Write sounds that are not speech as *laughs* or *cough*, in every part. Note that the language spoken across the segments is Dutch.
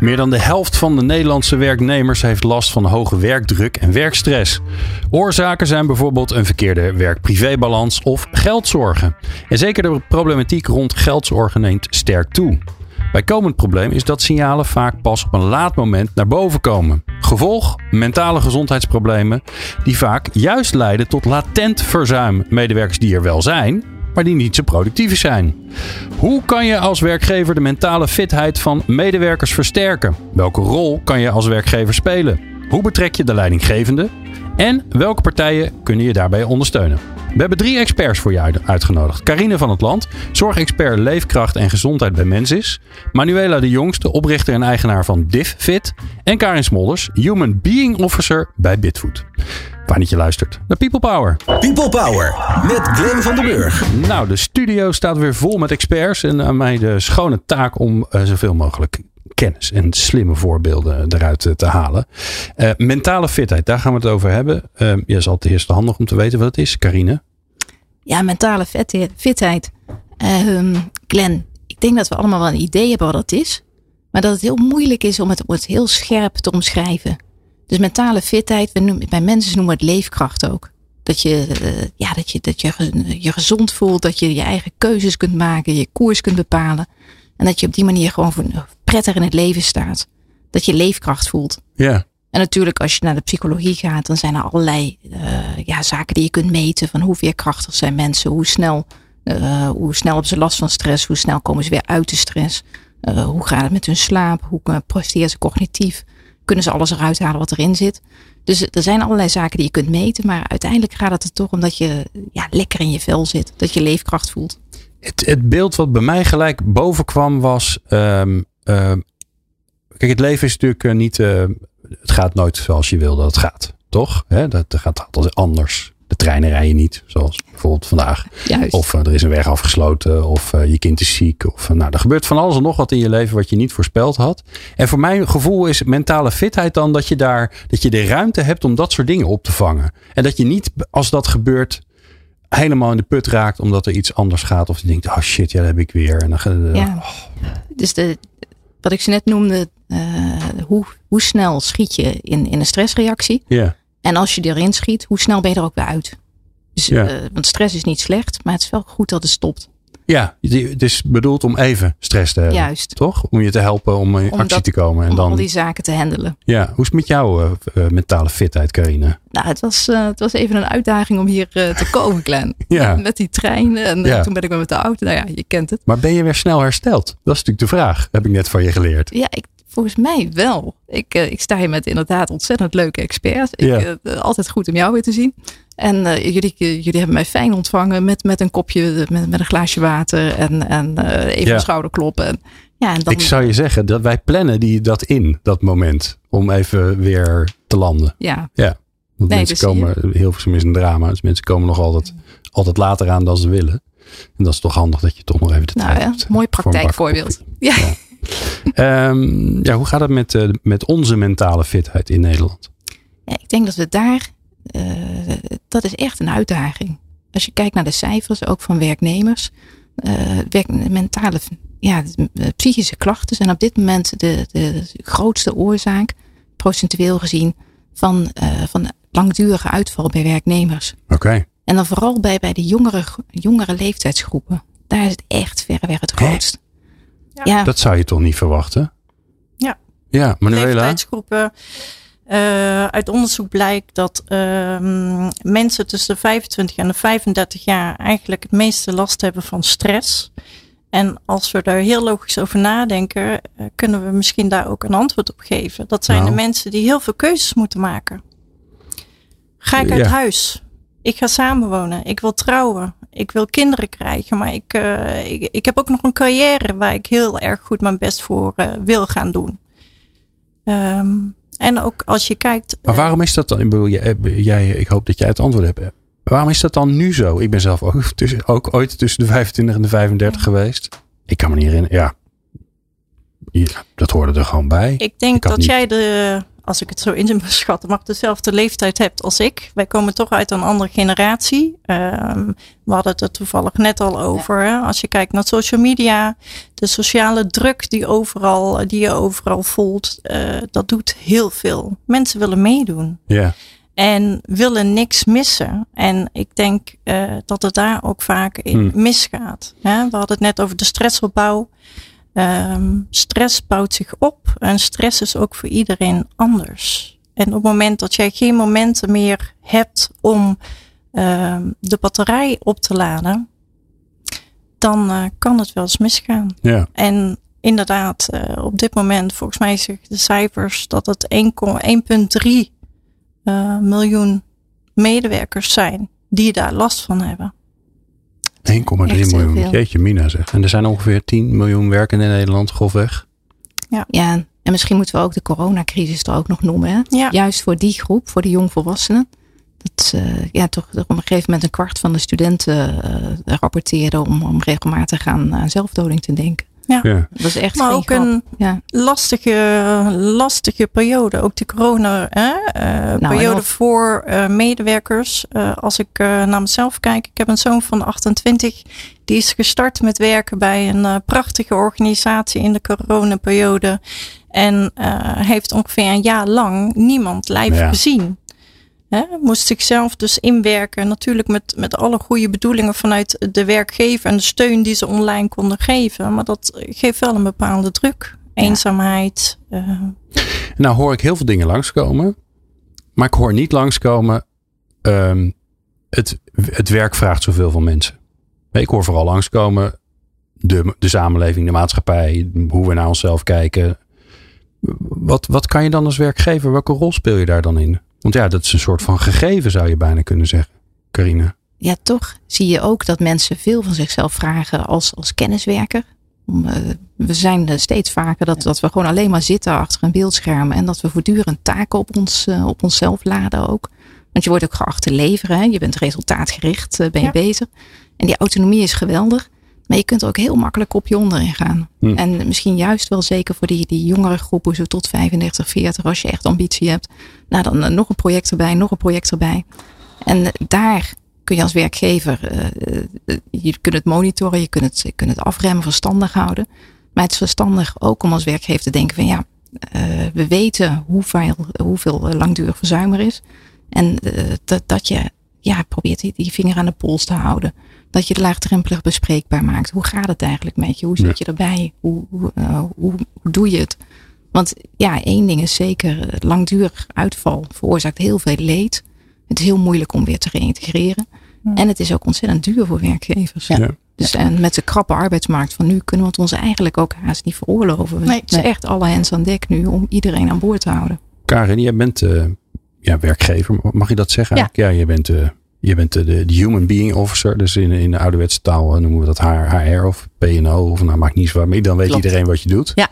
Meer dan de helft van de Nederlandse werknemers heeft last van hoge werkdruk en werkstress. Oorzaken zijn bijvoorbeeld een verkeerde werk-privébalans of geldzorgen. En zeker de problematiek rond geldzorgen neemt sterk toe. Bijkomend probleem is dat signalen vaak pas op een laat moment naar boven komen. Gevolg: mentale gezondheidsproblemen, die vaak juist leiden tot latent verzuim. Medewerkers die er wel zijn, maar die niet zo productief zijn. Hoe kan je als werkgever de mentale fitheid van medewerkers versterken? Welke rol kan je als werkgever spelen? Hoe betrek je de leidinggevende? En welke partijen kunnen je daarbij ondersteunen? We hebben drie experts voor je uitgenodigd. Carine van het Land, zorgexpert leefkracht en gezondheid bij Mensis. Manuela de Jongste, oprichter en eigenaar van DivFit. En Karin Smolders, Human Being Officer bij Bitfood. Fijn dat je luistert naar People Power. People Power met Glenn van den Burg. Nou, de studio staat weer vol met experts. En aan mij de schone taak om uh, zoveel mogelijk kennis en slimme voorbeelden eruit te halen. Uh, mentale fitheid, daar gaan we het over hebben. Uh, je is altijd eerst handig om te weten wat het is, Carine. Ja, mentale fitheid. Uh, Glenn, ik denk dat we allemaal wel een idee hebben wat dat is. Maar dat het heel moeilijk is om het, om het heel scherp te omschrijven. Dus mentale fitheid, we noemen, bij mensen noemen we het leefkracht ook. Dat je, uh, ja, dat, je, dat je je gezond voelt, dat je je eigen keuzes kunt maken, je koers kunt bepalen. En dat je op die manier gewoon voor, prettig in het leven staat. Dat je leefkracht voelt. Ja. En natuurlijk, als je naar de psychologie gaat, dan zijn er allerlei uh, ja, zaken die je kunt meten. Van hoe veerkrachtig zijn mensen, hoe snel, uh, hoe snel hebben ze last van stress, hoe snel komen ze weer uit de stress. Hoe gaat het met hun slaap, hoe presteren ze cognitief, kunnen ze alles eruit halen wat erin zit. Dus er zijn allerlei zaken die je kunt meten, maar uiteindelijk gaat het er toch om dat je ja, lekker in je vel zit, dat je leefkracht voelt. Het, het beeld wat bij mij gelijk boven kwam was. Um, uh, kijk, het leven is natuurlijk uh, niet. Uh, het gaat nooit zoals je wil dat het gaat. Toch? Dat, dat gaat altijd anders. De treinen rijden niet, zoals bijvoorbeeld vandaag. Juist. Of er is een weg afgesloten, of je kind is ziek. Of nou, er gebeurt van alles en nog wat in je leven wat je niet voorspeld had. En voor mijn gevoel is mentale fitheid dan dat je daar dat je de ruimte hebt om dat soort dingen op te vangen. En dat je niet, als dat gebeurt, helemaal in de put raakt omdat er iets anders gaat. Of je denkt, oh shit, ja, dat heb ik weer. En dan, ja. Oh. Dus de, wat ik ze net noemde, hoe, hoe snel schiet je in, in een stressreactie? Ja. En als je erin schiet, hoe snel ben je er ook weer uit? Dus, ja. uh, want stress is niet slecht, maar het is wel goed dat het stopt. Ja, het is bedoeld om even stress te hebben. Juist. Toch? Om je te helpen om in om actie dat, te komen. En om dan, al die zaken te handelen. Ja, hoe is het met jouw uh, uh, mentale fitheid, Carine? Nou, het was, uh, het was even een uitdaging om hier te *laughs* komen, Glenn. ja. *laughs* Met die trein en Ja. toen ben ik weer met de auto. Nou ja, je kent het. Maar ben je weer snel hersteld? Dat is natuurlijk de vraag. Heb ik net van je geleerd. Ja, ik, volgens mij wel. Ik, uh, ik sta hier met inderdaad ontzettend leuke experts. Ik, uh, altijd goed om jou weer te zien. En uh, jullie, jullie hebben mij fijn ontvangen met, met een kopje, met, met een glaasje water en, en even een schouderkloppen. En, ja, en dan, Ik zou je zeggen dat wij plannen die dat in, dat moment. Om even weer te landen. ja, Ja. Want Nee, mensen dus komen, heel veel is een drama. Dus mensen komen nog altijd, altijd later aan dan ze willen. En dat is toch handig dat je toch nog even de nou tijd ja, hebt. mooi praktijkvoorbeeld. Ja. Ja. Ehm, ja, hoe gaat het met, eh, met onze mentale fitheid in Nederland? Ja, ik denk dat we daar, uh, dat is echt een uitdaging. Als je kijkt naar de cijfers, ook van werknemers, uh, werk, mentale, ja, psychische klachten zijn op dit moment de, de grootste oorzaak, procentueel gezien, van, van langdurige uitval bij werknemers. Oké. Okay. En dan vooral bij, bij de jongere, jongere leeftijdsgroepen. Daar is het echt verreweg het grootst. Ja. Dat zou je toch niet verwachten? Ja. Ja, Manuela. Leeftijdsgroepen. Uh, uit onderzoek blijkt dat uh, mensen tussen de 25 en de 35 jaar eigenlijk het meeste last hebben van stress. En als we daar heel logisch over nadenken, uh, kunnen we misschien daar ook een antwoord op geven. Dat zijn nou. de mensen die heel veel keuzes moeten maken. Ga ik uit ja. huis? Ik ga samenwonen. Ik wil trouwen. Ik wil kinderen krijgen. Maar ik, uh, ik, ik heb ook nog een carrière waar ik heel erg goed mijn best voor uh, wil gaan doen. Um, en ook als je kijkt. Maar waarom is dat dan? Ik, bedoel, jij, jij, ik hoop dat jij het antwoord hebt. Waarom is dat dan nu zo? Ik ben zelf ook, *laughs* tussen, ook ooit tussen de 25 en de 35 geweest. Ik kan me niet herinneren. Ja, ja dat hoorde er gewoon bij. Ik denk dat jij de, als ik het zo in beschat, mag dezelfde leeftijd hebt als ik. Wij komen toch uit een andere generatie. Um, we hadden het er toevallig net al over. Hè? Als je kijkt naar social media, de sociale druk die, overal, die je overal voelt, uh, dat doet heel veel. Mensen willen meedoen. Ja. En willen niks missen. En ik denk uh, dat het daar ook vaak in hmm. misgaat. Hè? We hadden het net over de stressopbouw. Um, stress bouwt zich op en stress is ook voor iedereen anders. En op het moment dat jij geen momenten meer hebt om um, de batterij op te laden, dan uh, kan het wel eens misgaan. Ja. En inderdaad, uh, op dit moment, volgens mij zeggen de cijfers dat het 1,3 uh, miljoen medewerkers zijn die daar last van hebben. 1,3 miljoen. Jeetje, Mina zegt. En er zijn ongeveer 10 miljoen werkenden in Nederland, grofweg. Ja. ja, en misschien moeten we ook de coronacrisis er ook nog noemen. Hè? Ja. Juist voor die groep, voor de jongvolwassenen. Dat uh, ja, toch op een gegeven moment een kwart van de studenten uh, rapporteerde om, om regelmatig aan, aan zelfdoding te denken. Ja. ja. Dat is echt maar ook grap. een ja. lastige, lastige periode. Ook de corona hè? Uh, Nou, voor uh, medewerkers. Uh, als ik uh, naar mezelf kijk, ik heb een zoon van 28. Die is gestart met werken bij een uh, prachtige organisatie in de coronaperiode. En uh, heeft ongeveer een jaar lang niemand live Ja. gezien. Moest zichzelf dus inwerken. Natuurlijk met, met alle goede bedoelingen vanuit de werkgever en de steun die ze online konden geven. Maar dat geeft wel een bepaalde druk. Eenzaamheid. Uh, Nou hoor ik heel veel dingen langskomen. Maar ik hoor niet langskomen. Um, het, het werk vraagt zoveel van mensen. Ik hoor vooral langskomen. De, de samenleving, de maatschappij. Hoe we naar onszelf kijken. Wat, wat kan je dan als werkgever? Welke rol speel je daar dan in? Want ja, dat is een soort van gegeven zou je bijna kunnen zeggen. Carina. Ja, toch zie je ook dat mensen veel van zichzelf vragen als, als kenniswerker. Om, uh, we zijn uh, steeds vaker dat, dat we gewoon alleen maar zitten achter een beeldscherm. En dat we voortdurend taken op, ons, uh, op onszelf laden ook. Want je wordt ook geacht te leveren. Hè? Je bent resultaatgericht, ben je Ja. bezig. En die autonomie is geweldig. Maar je kunt er ook heel makkelijk op je onderin gaan. Hm. En misschien juist wel zeker voor die, die jongere groepen, zo tot 35, 40, als je echt ambitie hebt. Nou, dan uh, nog een project erbij, nog een project erbij. En uh, daar kun je als werkgever, uh, je kunt het monitoren, je kunt het, je kunt het afremmen, verstandig houden. Maar het is verstandig ook om als werkgever te denken van ja, uh, we weten hoeveel, hoeveel langdurig verzuim er is. En uh, dat, dat je ja, probeert die, die vinger aan de pols te houden. Dat je het laagdrempelig bespreekbaar maakt. Hoe gaat het eigenlijk met je? Hoe zit je erbij? Hoe, hoe, uh, hoe, hoe doe je het? Want ja, één ding is zeker, langdurig uitval veroorzaakt heel veel leed. Het is heel moeilijk om weer te reïntegreren. Ja. En het is ook ontzettend duur voor werkgevers. Ja. Ja. Dus en met de krappe arbeidsmarkt van nu kunnen we het ons eigenlijk ook haast niet veroorloven. Nee. Het is echt alle hens aan dek nu om iedereen aan boord te houden. Karin, jij bent uh, ja, werkgever, mag je dat zeggen? Ja, ja je bent, uh, je bent de, de, human being officer. Dus in, in de ouderwetse taal eh, noemen we dat HR of PNO. Of nou maakt niet zo maar dan weet Klopt. iedereen wat je doet. Ja.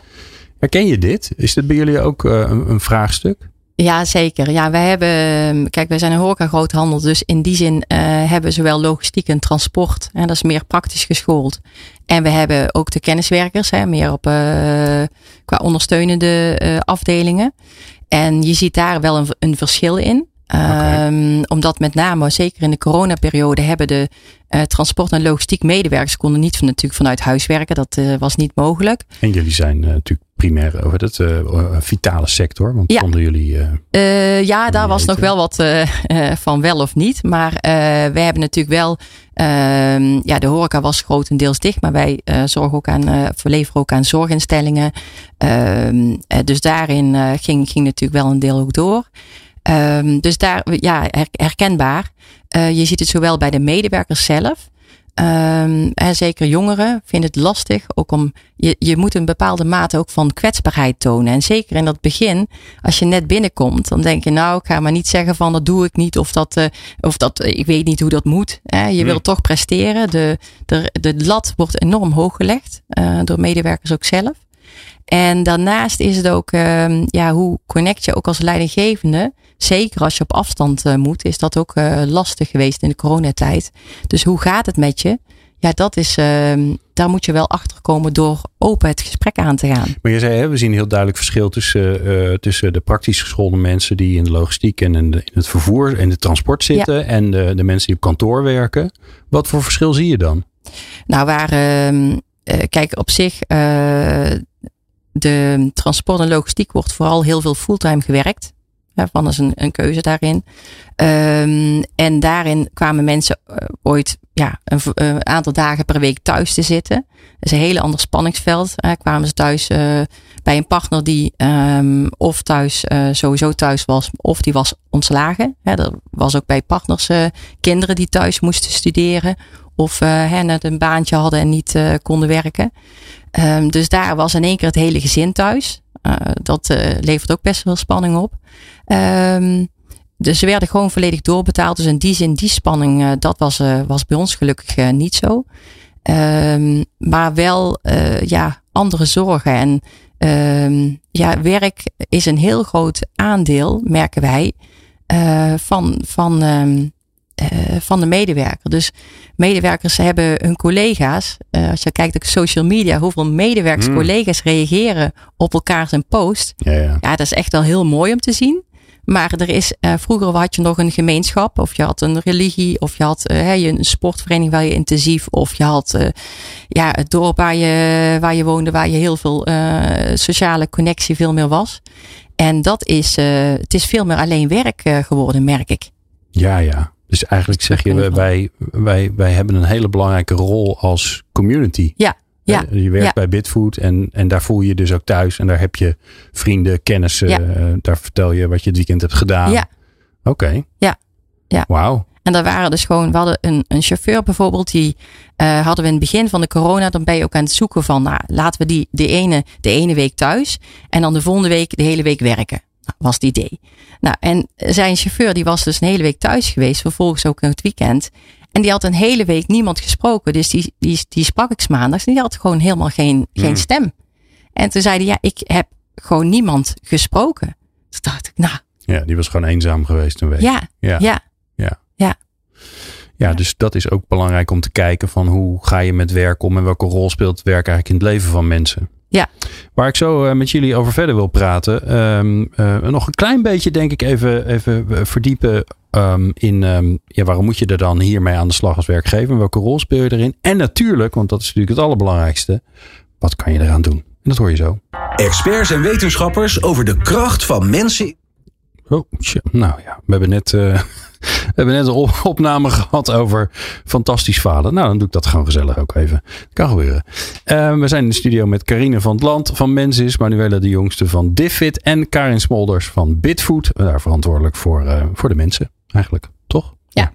Herken je dit? Is dit bij jullie ook uh, een, een vraagstuk? Ja, zeker. Ja, wij hebben, kijk, wij zijn een horeca groothandel. Dus in die zin uh, hebben we zowel logistiek en transport. En dat is meer praktisch geschoold. En we hebben ook de kenniswerkers, hè, meer op, uh, qua ondersteunende afdelingen. En je ziet daar wel een, een verschil in. Okay. Um, omdat met name, zeker in de coronaperiode, hebben de uh, transport- en logistiek medewerkers konden niet van, natuurlijk vanuit huis werken. Dat uh, was niet mogelijk. En jullie zijn uh, natuurlijk primair over het vitale sector. Want ja. zonder jullie. Ja, daar was nog wel wat *laughs* van wel of niet. Maar we hebben natuurlijk wel. Uh, ja, de horeca was grotendeels dicht. Maar wij zorgen ook aan, verleveren ook aan zorginstellingen. Ehm, dus daarin ging, ging natuurlijk wel een deel ook door. Um, dus daar, ja, herkenbaar. je ziet het zowel bij de medewerkers zelf. Um, en zeker jongeren vinden het lastig. Ook om, je, je moet een bepaalde mate ook van kwetsbaarheid tonen. En zeker in dat begin, als je net binnenkomt, dan denk je nou, ik ga maar niet zeggen van dat doe ik niet. Of dat, uh, of dat ik weet niet hoe dat moet. Hè. Je wil Nee. toch presteren. De, de, de lat wordt enorm hoog gelegd. Uh, door medewerkers ook zelf. En daarnaast is het ook, uh, ja, hoe connect je ook als leidinggevende zeker als je op afstand moet, is dat ook lastig geweest in de coronatijd. Dus hoe gaat het met je? Ja, dat is, ehm, daar moet je wel achter komen door open het gesprek aan te gaan. Maar je zei, hè, we zien een heel duidelijk verschil tussen, uh, tussen de praktisch geschoolde mensen die in de logistiek en in, de, in het vervoer en de transport zitten en de, de mensen die op kantoor werken. Wat voor verschil zie je dan? Nou, waar, uh, kijk, op zich, de transport en logistiek wordt vooral heel veel fulltime gewerkt. Van is een, een keuze daarin. Um, en daarin kwamen mensen uh, ooit ja, een, een, aantal dagen per week thuis te zitten. Dat is een hele ander spanningsveld. Kwamen ze thuis uh, bij een partner die um, of thuis sowieso thuis was, of die was ontslagen. Hè, dat was ook bij partners kinderen die thuis moesten studeren. Of net een baantje hadden en niet konden werken. Um, dus daar was in één keer het hele gezin thuis. Dat levert ook best wel spanning op. Um, dus ze werden gewoon volledig doorbetaald. Dus in die zin, die spanning, uh, dat was, was bij ons gelukkig niet zo. Um, maar wel ja, andere zorgen. En um, ja, werk is een heel groot aandeel, merken wij, van, van, van de medewerker. Dus medewerkers hebben hun collega's. als je kijkt op social media, hoeveel medewerkers, hmm. collega's reageren op elkaar zijn post. Ja, ja. ja, dat is echt wel heel mooi om te zien. Maar er is, uh, vroeger had je nog een gemeenschap, of je had een religie, of je had uh, een sportvereniging waar je intensief, of je had uh, ja, het dorp waar je, waar je woonde, waar je heel veel sociale connectie veel meer was. En dat is, het is veel meer alleen werk geworden, merk ik. Ja, ja. Dus eigenlijk zeg je, wij, wij, wij hebben een hele belangrijke rol als community. Ja, ja, je werkt bij Bitfood en, en daar voel je je dus ook thuis. En daar heb je vrienden, kennissen. Ja. Uh, daar vertel je wat je het weekend hebt gedaan. Ja. Oké. Ja. ja. Wauw. En daar waren dus gewoon, we hadden een, een chauffeur bijvoorbeeld, die uh, hadden we in het begin van de corona, dan ben je ook aan het zoeken van, nou, laten we die de ene, de ene week thuis en dan de volgende week de hele week werken. Nou, was het idee. Nou, en zijn chauffeur, die was dus een hele week thuis geweest, vervolgens ook in het weekend. En die had een hele week niemand gesproken. Dus die, die, die sprak ik maandags. En die had gewoon helemaal geen, geen hmm. stem. En toen zei hij, ja, ik heb gewoon niemand gesproken. Toen dacht ik, nou. Ja, die was gewoon eenzaam geweest een week. Ja, ja, ja. Ja, ja. ja dus dat is ook belangrijk om te kijken van hoe ga je met werk om en welke rol speelt werk eigenlijk in het leven van mensen. Ja. Waar ik zo uh, met jullie over verder wil praten. Um, uh, nog een klein beetje, denk ik, even, even eh, verdiepen um, in um, ja, waarom moet je er dan hiermee aan de slag als werkgever? Welke rol speel je erin? En natuurlijk, want dat is natuurlijk het allerbelangrijkste, wat kan je eraan doen? En dat hoor je zo. Experts en wetenschappers over de kracht van mensen. Oh, nou ja, we hebben net. Uh, *laughs* we hebben net een opname gehad over fantastisch falen. Nou, dan doe ik dat gewoon gezellig ook even. Kan gebeuren. Uh, we zijn in de studio met Carine van het Land van Mensis, Manuela de Jongste van Diffit en Karin Smolders van Bitfood. Daar verantwoordelijk voor, uh, voor de mensen eigenlijk, toch? Ja.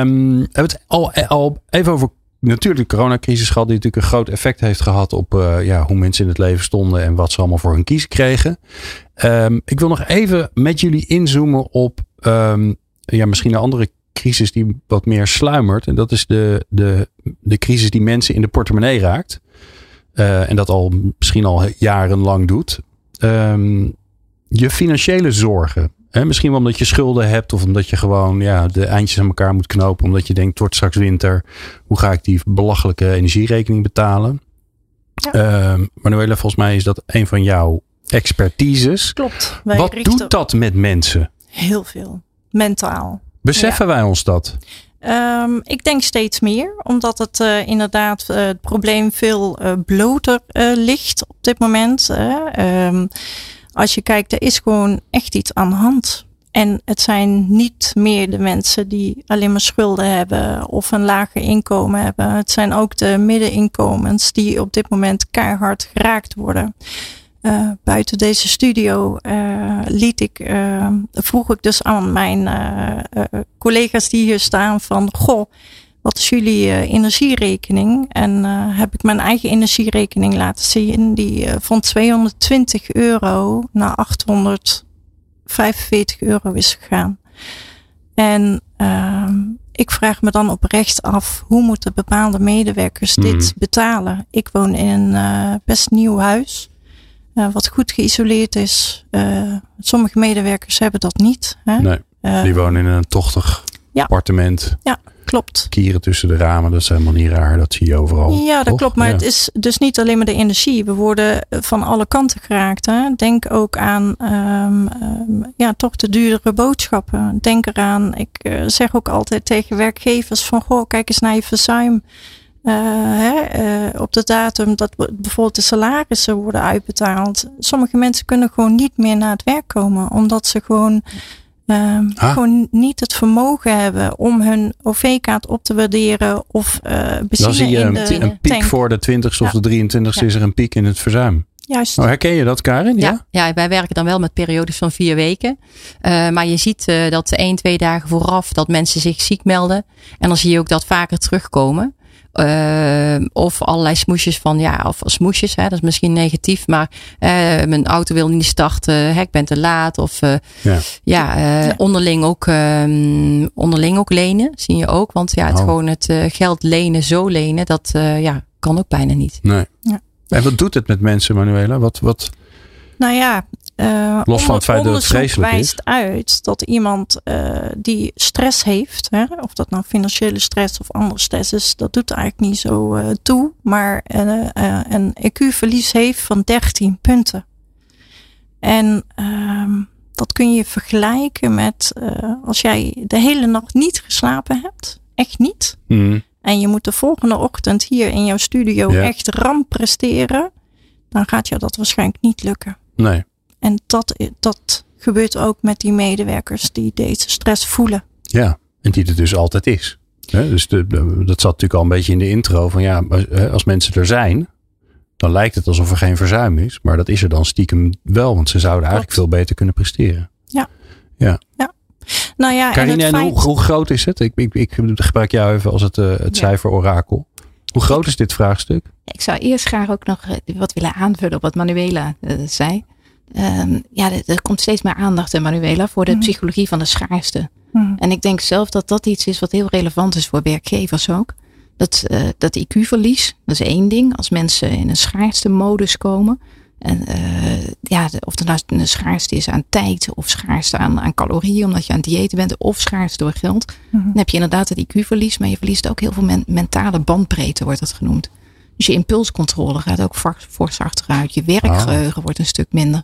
Um, we hebben het al, al even over natuurlijk de coronacrisis gehad, die natuurlijk een groot effect heeft gehad op uh, ja, hoe mensen in het leven stonden en wat ze allemaal voor hun kiezen kregen. Um, ik wil nog even met jullie inzoomen op um, ja, misschien een andere crisis die wat meer sluimert. En dat is de, de, de crisis die mensen in de portemonnee raakt. Uh, en dat al misschien al jarenlang doet. Um, je financiële zorgen. Hè? Misschien wel omdat je schulden hebt of omdat je gewoon ja, de eindjes aan elkaar moet knopen. Omdat je denkt, het wordt straks winter. Hoe ga ik die belachelijke energierekening betalen? Ja. Um, Manuela, volgens mij is dat een van jouw expertises. Klopt. Wat doet dat met mensen? Heel veel. Mentaal. Beseffen wij ons dat? Um, ik denk steeds meer, omdat het uh, inderdaad uh, het probleem veel uh, bloter ligt op dit moment. Um, als je kijkt, er is gewoon echt iets aan de hand. En het zijn niet meer de mensen die alleen maar schulden hebben of een lager inkomen hebben. Het zijn ook de middeninkomens die op dit moment keihard geraakt worden. Uh, buiten deze studio uh, liet ik, uh, vroeg ik dus aan mijn collega's die hier staan van, goh, wat is jullie energierekening? En heb ik mijn eigen energierekening laten zien, die van 220 euro naar 845 euro is gegaan. En ehm, ik vraag me dan oprecht af, hoe moeten bepaalde medewerkers dit mhm. betalen? Ik woon in een best nieuw huis. Wat goed geïsoleerd is. sommige medewerkers hebben dat niet. Hè? Nee, die wonen in een tochtig appartement. Ja, klopt. Kieren tussen de ramen, dat is helemaal niet raar. Dat zie je overal. Ja, dat klopt. Maar het is dus niet alleen maar de energie. We worden van alle kanten geraakt. Hè? Denk ook aan um, um, ja, toch de duurdere boodschappen. Denk eraan, ik uh, zeg ook altijd tegen werkgevers van, goh, kijk eens naar je verzuim. Uh, hè, uh, op de datum dat bijvoorbeeld de salarissen worden uitbetaald. Sommige mensen kunnen gewoon niet meer naar het werk komen, omdat ze gewoon Um, Gewoon niet het vermogen hebben om hun OV-kaart op te waarderen of uh, benzine Dan zie je een, de, een piek voor de 20ste of de 23ste ja. is er een piek in het verzuim. Juist. Oh, herken je dat, Karin? Ja? ja? Ja, wij werken dan wel met periodes van vier weken. Uh, maar je ziet uh, dat één, twee dagen vooraf dat mensen zich ziek melden. En dan zie je ook dat vaker terugkomen. Uh, of allerlei smoesjes van, ja, of smoesjes, hè, dat is misschien negatief, maar uh, mijn auto wil niet starten, hè, ik ben te laat. Of uh, ja, ja, ja, onderling, ook, um, onderling ook lenen, zie je ook. Want ja, het oh. gewoon het geld lenen, zo lenen, dat ja, kan ook bijna niet. Nee. Ja. En wat doet het met mensen, Manuela? Wat, wat... Nou ja, uh, Los van het feit dat het vreselijk wijst is. uit dat iemand uh, die stress heeft, hè, of dat nou financiële stress of andere stress is, dat doet eigenlijk niet zo uh, toe, maar een EQ-verlies heeft van 13 punten. En ehm, dat kun je vergelijken met als jij de hele nacht niet geslapen hebt, echt niet, mm. en je moet de volgende ochtend hier in jouw studio ja. echt ram presteren, dan gaat jou dat waarschijnlijk niet lukken. Nee. En dat, dat gebeurt ook met die medewerkers die deze stress voelen. Ja, en die er dus altijd is. dus de, dat zat natuurlijk al een beetje in de intro van ja, als mensen er zijn, dan lijkt het alsof er geen verzuim is. Maar dat is er dan stiekem wel, want ze zouden eigenlijk veel beter kunnen presteren. Ja. Ja. ja. Nou ja, en, feit... hoe, hoe, groot is het? Ik, ik, ik gebruik jou even als het, uh, het ja. cijfer-orakel. Hoe groot is dit vraagstuk? Ik zou eerst graag ook nog wat willen aanvullen op wat Manuela uh, zei. Um, ja, er, er, komt steeds meer aandacht, Manuela, voor de mm. psychologie van de schaarste. Mm. En ik denk zelf dat dat iets is wat heel relevant is voor werkgevers ook. Dat, uh, dat IQ-verlies, dat is één ding. Als mensen in een schaarste modus komen. En uh, ja, of het nou een schaarste is aan tijd of schaarste aan, aan calorieën, omdat je aan diëten bent, of schaarste door geld. Mm. Dan heb je inderdaad het IQ-verlies, maar je verliest ook heel veel men mentale bandbreedte, wordt dat genoemd. Dus je impulscontrole gaat ook fors achteruit. Je werkgeheugen oh. wordt een stuk minder.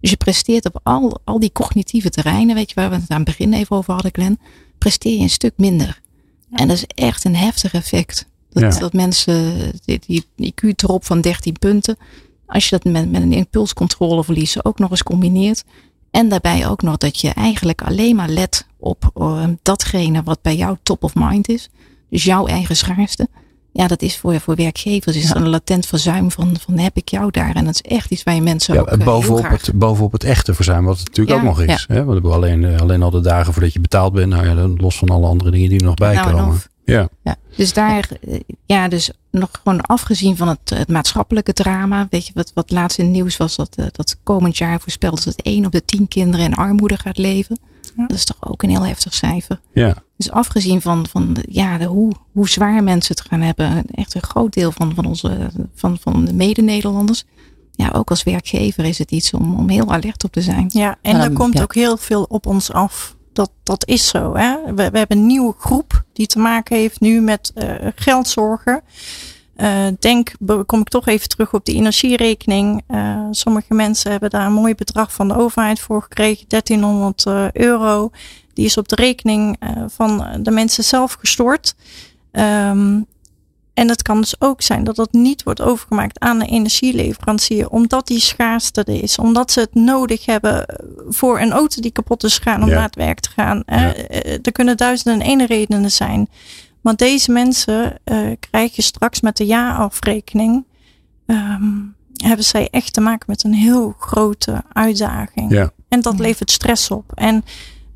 Dus je presteert op al, al die cognitieve terreinen, weet je, waar we het aan het begin even over hadden, Glenn, presteer je een stuk minder. Ja. En dat is echt een heftig effect. Dat, ja. dat mensen, die, die IQ-trop van 13 punten, als je dat met, met een impulscontroleverlies ook nog eens combineert. En daarbij ook nog dat je eigenlijk alleen maar let op uh, datgene wat bij jou top of mind is. Dus jouw eigen schaarste. Ja, dat is voor, voor werkgevers is ja. een latent verzuim van, van heb ik jou daar. En dat is echt iets waar je mensen ja, ook bovenop, uh, het, bovenop het echte verzuim, wat het natuurlijk ja, ook nog is. Hè? Want alleen, alleen al de dagen voordat je betaald bent, nou ja, los van alle andere dingen die er nog bij nou, komen. Ja. ja. Dus daar, ja, dus nog gewoon afgezien van het, het maatschappelijke drama. Weet je wat, wat laatst in het nieuws was? Dat, dat komend jaar voorspeld dat 1 op de 10 kinderen in armoede gaat leven. Ja. Dat is toch ook een heel heftig cijfer. Ja. Dus afgezien van, van de, ja, de, hoe, hoe zwaar mensen het gaan hebben. Echt een groot deel van, van, onze, van, van de mede-Nederlanders. Ja, ook als werkgever is het iets om, om heel alert op te zijn. Ja, en er komt ja. ook heel veel op ons af. Dat, dat is zo. Hè? We, we hebben een nieuwe groep die te maken heeft nu met uh, geldzorgen. Uh, denk, kom ik toch even terug op die energierekening. Uh, sommige mensen hebben daar een mooi bedrag van de overheid voor gekregen, 1300 uh, euro. Die is op de rekening van de mensen zelf gestort. Um, en het kan dus ook zijn dat dat niet wordt overgemaakt aan de energieleverancier, omdat die schaarste er is, omdat ze het nodig hebben voor een auto die kapot is gegaan om Ja. naar het werk te gaan. Ja. Er kunnen duizenden en ene redenen zijn. Maar deze mensen uh, krijg je straks met de jaarafrekening. Um, hebben zij echt te maken met een heel grote uitdaging. Ja. En dat levert stress op. En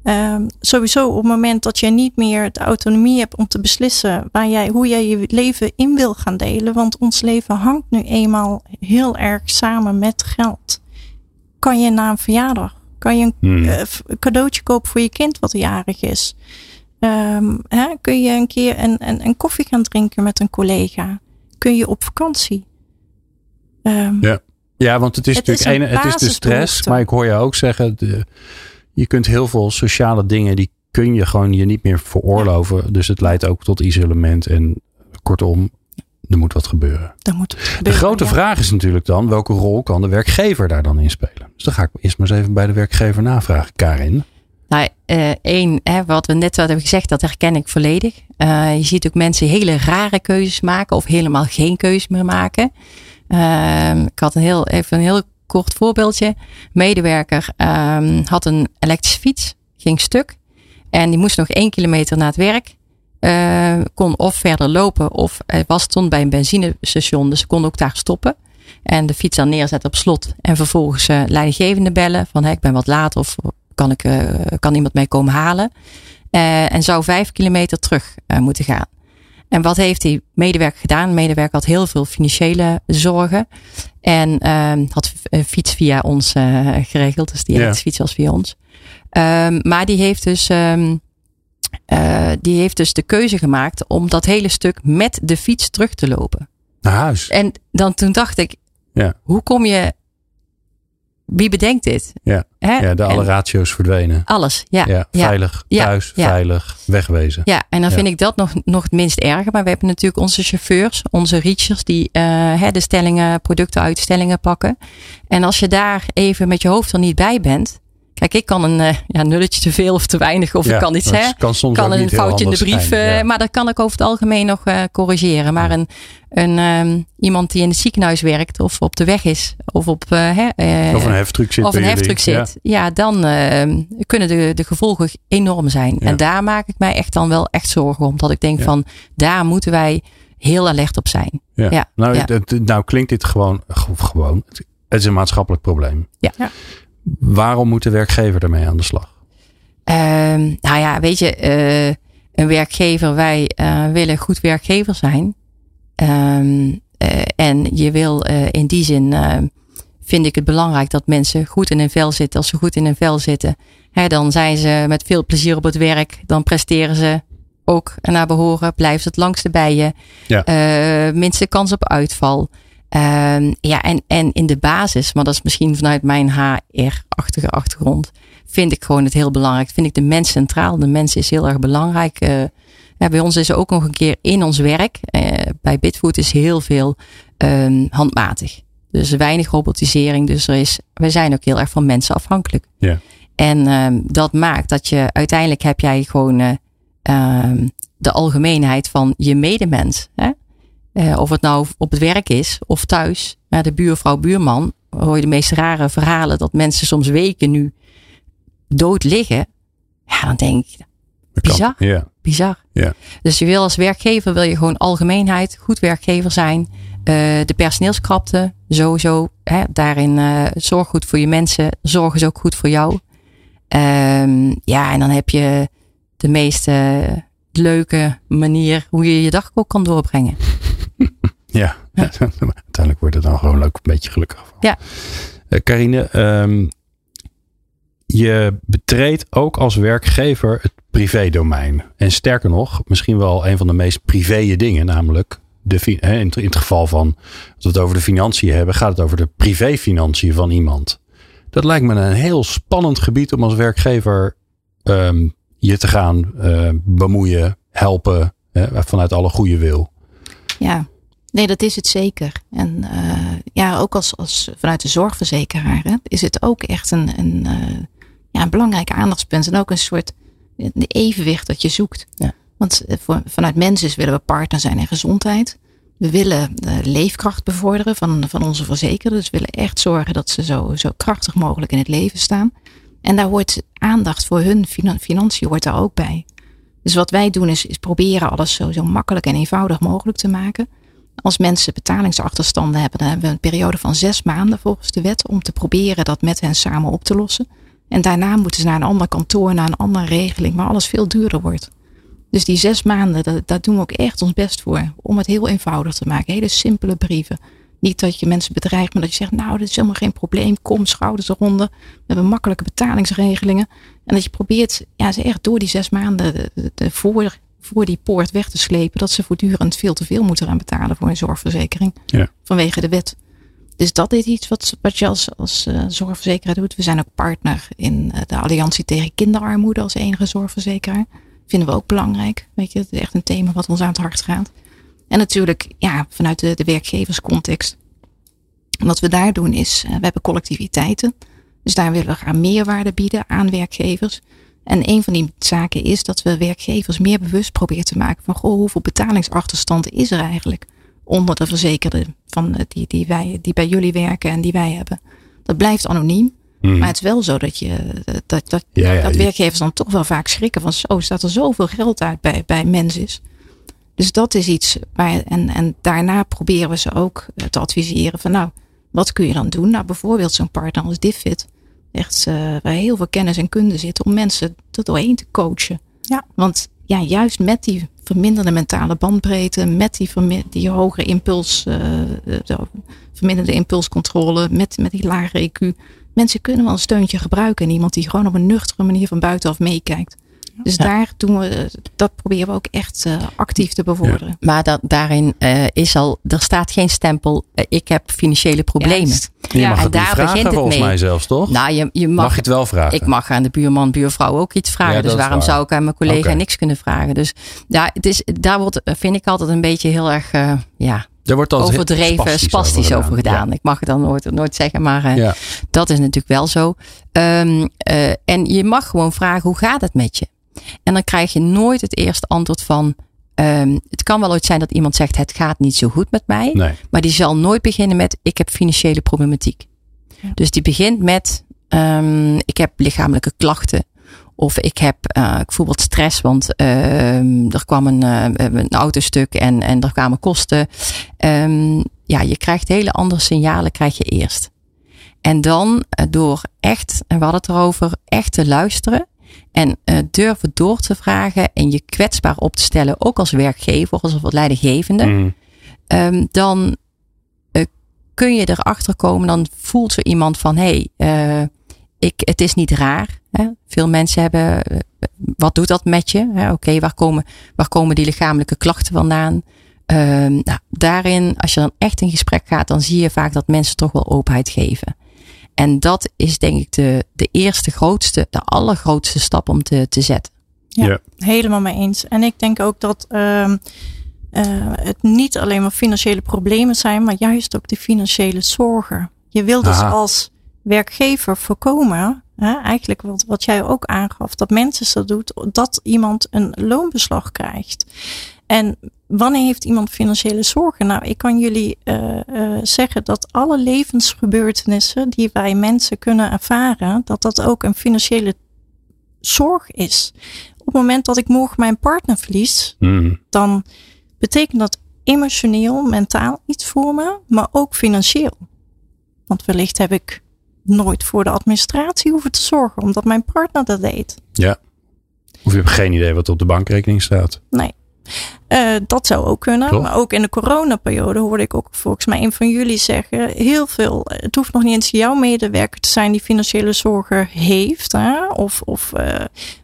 um, sowieso op het moment dat je niet meer de autonomie hebt om te beslissen waar jij, hoe jij je leven in wil gaan delen. Want ons leven hangt nu eenmaal heel erg samen met geld. Kan je na een verjaardag, kan je een Hmm. uh, cadeautje kopen voor je kind wat jarig is. Um, hè, kun je een keer een, een, een koffie gaan drinken met een collega? Kun je op vakantie? Um, Ja. Ja, want het is Het natuurlijk een een, het is de stress. Maar ik hoor je ook zeggen, de, je kunt heel veel sociale dingen, die kun je gewoon je niet meer veroorloven. Dus het leidt ook tot isolement. En kortom, er moet wat gebeuren. Dan moet De grote ja. vraag is natuurlijk dan, welke rol kan de werkgever daar dan in spelen? Dus dan ga ik eerst maar eens even bij de werkgever navragen. Karin. Nou, eh, één, wat we net hebben gezegd, dat herken ik volledig. Eh, je ziet ook mensen hele rare keuzes maken of helemaal geen keuze meer maken. Ehm, ik had een heel, even een heel kort voorbeeldje. Medewerker ehm, had een elektrische fiets, ging stuk. En die moest nog één kilometer naar het werk. Eh, kon of verder lopen of was stond bij een benzinestation, dus ze kon ook daar stoppen. En de fiets dan neerzetten op slot. En vervolgens leidinggevende bellen van ik ben wat laat of kan, ik, eh, kan iemand mij komen halen. Eh, en zou vijf kilometer terug eh, moeten gaan. En wat heeft die medewerker gedaan? De medewerker had heel veel financiële zorgen. En ehm, had een fiets via ons geregeld. Dus die Ja. elektrische fiets was via ons. Ehm, maar die heeft dus... ehm, eh, die heeft dus de keuze gemaakt om dat hele stuk met de fiets terug te lopen. Naar huis. En dan toen dacht ik, Ja. hoe kom je, wie bedenkt dit? Ja. Hè? Ja, de alle En ratio's verdwenen. alles, ja. Ja, veilig Ja, thuis, ja. veilig wegwezen. Ja, en dan vind ik dat nog, nog het minst erger. Maar we hebben natuurlijk onze chauffeurs, onze reachers, die eh, de stellingen, producten uit stellingen pakken. En als je daar even met je hoofd er niet bij bent. Kijk, ik kan een eh, ja, nulletje te veel of te weinig, of Ja, ik kan iets, dat hè. kan soms kan een foutje in de brief, zijn, eh, ja. maar dat kan ik over het algemeen nog eh, corrigeren. Maar een, een, ehm, iemand die in het ziekenhuis werkt, of op de weg is, of op hè, eh, Of een heftruck zit of een heftruck Ja. zit, ja, dan ehm, kunnen de, de gevolgen enorm zijn. Ja. En daar maak ik mij echt dan wel echt zorgen om. Dat ik denk Ja. van, daar moeten wij heel alert op zijn. Ja. Ja, Nou, ja. het- het- nou klinkt dit gewoon, gewoon, het is een maatschappelijk probleem. Ja. Ja. Waarom moet de werkgever ermee aan de slag? Ehm, nou ja, weet je, eh, een werkgever, wij eh, willen goed werkgever zijn. Ehm, eh, en je wil in die zin, vind ik het belangrijk dat mensen goed in hun vel zitten. Als ze goed in hun vel zitten, hè, dan zijn ze met veel plezier op het werk. Dan presteren ze ook naar behoren. Ze het langste bij je. Ja. Minste kans op uitval. Ehm, ja, en, en in de basis, maar dat is misschien vanuit mijn HR-achtige achtergrond, vind ik gewoon het heel belangrijk. Vind ik de mens centraal. De mens is heel erg belangrijk. Eh, ja, bij ons is er ook nog een keer in ons werk. eh, bij Bitfood is heel veel ehm, handmatig. Dus weinig robotisering. Dus er is, we zijn ook heel erg van mensen afhankelijk. Ja. En ehm, dat maakt dat je uiteindelijk heb jij gewoon eh, de algemeenheid van je medemens. Hè? Eh, of het nou op het werk is of thuis. Ja, de buurvrouw, buurman. Hoor je de meest rare verhalen dat mensen soms weken nu dood liggen. Ja, dan denk ik. Bizar. Ja. bizar. Ja. Dus je wil als werkgever wil je gewoon algemeenheid, goed werkgever zijn. Eh, de personeelskrapte, sowieso. Hè, daarin eh, zorg goed voor je mensen. Zorg is ook goed voor jou. Ehm, ja, en dan heb je de meest eh, leuke manier hoe je je dag ook kan doorbrengen. Ja. *laughs* Uiteindelijk wordt het dan gewoon ook een beetje gelukkig van. Ja. Eh, Carine, ehm, je betreedt ook als werkgever het privédomein. En sterker nog, misschien wel een van de meest privée dingen, namelijk de, in, het, geval van, als we het over de financiën hebben, gaat het over de privéfinanciën van iemand. Dat lijkt me een heel spannend gebied om als werkgever ehm, je te gaan eh, bemoeien, helpen, vanuit alle goede wil. Ja, nee, dat is het zeker. En eh, ja, ook als, als vanuit de zorgverzekeraar hè, is het ook echt een, een, eh, ja, een belangrijk aandachtspunt. En ook een soort evenwicht dat je zoekt. Ja. Want eh, voor, vanuit mensen willen we partner zijn in gezondheid. We willen de leefkracht bevorderen van, van onze verzekerden. Dus we willen echt zorgen dat ze zo, zo krachtig mogelijk in het leven staan. En daar hoort aandacht voor hun finan- financiën hoort daar ook bij. Dus wat wij doen is, is proberen alles zo, zo makkelijk en eenvoudig mogelijk te maken. Als mensen betalingsachterstanden hebben, dan hebben we een periode van zes maanden volgens de wet om te proberen dat met hen samen op te lossen. En daarna moeten ze naar een ander kantoor, naar een andere regeling, waar alles veel duurder wordt. Dus die zes maanden, dat, daar doen we ook echt ons best voor. Om het heel eenvoudig te maken. Hele simpele brieven. Niet dat je mensen bedreigt, maar dat je zegt, nou, dit is helemaal geen probleem. Kom, schouders eronder. We hebben makkelijke betalingsregelingen. En dat je probeert, ja, ze echt door die zes maanden de, de- voor, voor die poort weg te slepen. Dat ze voortdurend veel te veel moeten gaan betalen voor een zorgverzekering. Ja. Vanwege de wet. Dus dat is iets wat, wat je als, als uh, zorgverzekeraar doet. We zijn ook partner in uh, de Alliantie tegen Kinderarmoede als enige zorgverzekeraar. Vinden we ook belangrijk. Weet je, het is echt een thema wat ons aan het hart gaat. En natuurlijk, ja, vanuit de, de werkgeverscontext. Wat we daar doen is, uh, we hebben collectiviteiten. Dus daar willen we graag meerwaarde bieden aan werkgevers. En een van die zaken is dat we werkgevers meer bewust proberen te maken van goh, hoeveel betalingsachterstand is er eigenlijk onder de verzekerden van die, die, wij, die bij jullie werken en die wij hebben. Dat blijft anoniem. Hmm. Maar het is wel zo dat, je, dat, dat, ja, ja, dat werkgevers dan toch wel vaak schrikken van zo staat er zoveel geld uit bij, bij mensen. Dus dat is iets waar, en, en daarna proberen we ze ook te adviseren van nou, wat kun je dan doen? Nou, bijvoorbeeld zo'n partner als DivFit echt uh, waar heel veel kennis en kunde zit om mensen er doorheen te coachen. Ja. Want ja, juist met die verminderde mentale bandbreedte, met die, die hogere impuls, uh, verminderde impulscontrole, met, met die lagere EQ. Mensen kunnen wel een steuntje gebruiken en iemand die gewoon op een nuchtere manier van buitenaf meekijkt. Dus daar doen we, dat proberen we ook echt uh, actief te bevorderen. Ja. Maar dat, daarin uh, is al, er staat geen stempel, uh, ik heb financiële problemen. Je mag en het daar vragen, begint het volgens mee. mij zelfs, toch? Nou, je, je mag, mag, je het wel vragen? Ik mag aan de buurman, buurvrouw ook iets vragen. Ja, dus waarom zou ik aan mijn collega okay. niks kunnen vragen? Dus ja, het is, daar wordt, vind ik altijd een beetje heel erg, ja, er wordt overdreven, spastisch, spastisch over gedaan. gedaan. Ja. Ik mag het dan nooit, nooit zeggen, maar uh, ja. dat is natuurlijk wel zo. Um, uh, en je mag gewoon vragen, hoe gaat het met je? En dan krijg je nooit het eerste antwoord van. Um, het kan wel ooit zijn dat iemand zegt: Het gaat niet zo goed met mij. Nee. Maar die zal nooit beginnen met: Ik heb financiële problematiek. Ja. Dus die begint met: um, Ik heb lichamelijke klachten. Of ik heb uh, bijvoorbeeld stress, want uh, er kwam een, uh, een autostuk en, en er kwamen kosten. Um, ja, je krijgt hele andere signalen krijg je eerst. En dan door echt, en we hadden het erover, echt te luisteren en uh, durven door te vragen en je kwetsbaar op te stellen, ook als werkgever of als leidinggevende, mm. um, dan uh, kun je erachter komen, dan voelt zo iemand van hé, hey, uh, ik, het is niet raar. Hè? Veel mensen hebben, wat doet dat met je? Oké, okay, waar, komen, waar komen die lichamelijke klachten vandaan? Um, nou, daarin, als je dan echt in gesprek gaat, dan zie je vaak dat mensen toch wel openheid geven. En dat is denk ik de, de eerste grootste, de allergrootste stap om te, te zetten. Ja, ja. helemaal mee eens. En ik denk ook dat uh, uh, het niet alleen maar financiële problemen zijn, maar juist ook de financiële zorgen. Je wil dus Aha. als werkgever voorkomen, hè, eigenlijk wat, wat jij ook aangaf, dat mensen dat doet, dat iemand een loonbeslag krijgt. En wanneer heeft iemand financiële zorgen? Nou, ik kan jullie uh, uh, zeggen dat alle levensgebeurtenissen die wij mensen kunnen ervaren, dat dat ook een financiële zorg is. Op het moment dat ik morgen mijn partner verlies, mm. dan betekent dat emotioneel, mentaal iets voor me, maar ook financieel. Want wellicht heb ik nooit voor de administratie hoeven te zorgen, omdat mijn partner dat deed. Ja. Of je hebt geen idee wat op de bankrekening staat. Nee. Uh, dat zou ook kunnen. Klopt. Maar ook in de coronaperiode hoorde ik ook volgens mij een van jullie zeggen. Heel veel. Het hoeft nog niet eens jouw medewerker te zijn die financiële zorgen heeft. Hè? Of, of, uh,